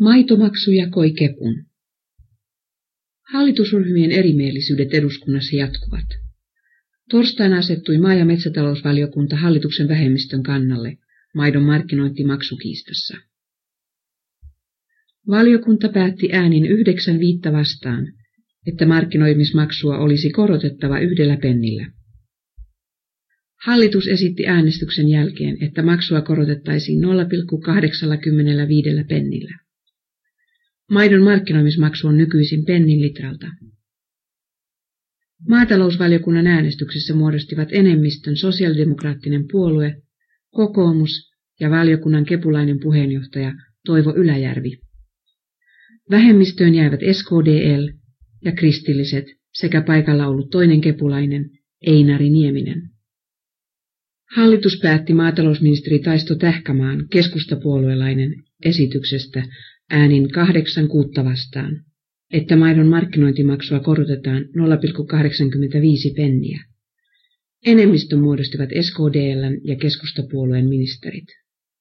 Maitomaksu jakoi kepun. Hallitusryhmien erimielisyydet eduskunnassa jatkuvat. Torstaina asettui maa- ja metsätalousvaliokunta hallituksen vähemmistön kannalle maidon markkinointimaksukiistassa. Valiokunta päätti äänin yhdeksän viitta vastaan, että markkinoimismaksua olisi korotettava yhdellä pennillä. Hallitus esitti äänestyksen jälkeen, että maksua korotettaisiin 0,85 pennillä. Maidon markkinoimismaksu on nykyisin pennin litralta. Maatalousvaliokunnan äänestyksessä muodostivat enemmistön sosiaalidemokraattinen puolue, kokoomus ja valiokunnan kepulainen puheenjohtaja Toivo Yläjärvi. Vähemmistöön jäivät SKDL ja kristilliset sekä paikalla ollut toinen kepulainen Einari Nieminen. Hallitus päätti maatalousministeri Taisto Tähkämaan keskustapuoluelainen esityksestä äänin kahdeksan kuutta vastaan, että maidon markkinointimaksua korotetaan 0,85 penniä. Enemmistön muodostivat SKDL ja keskustapuolueen ministerit.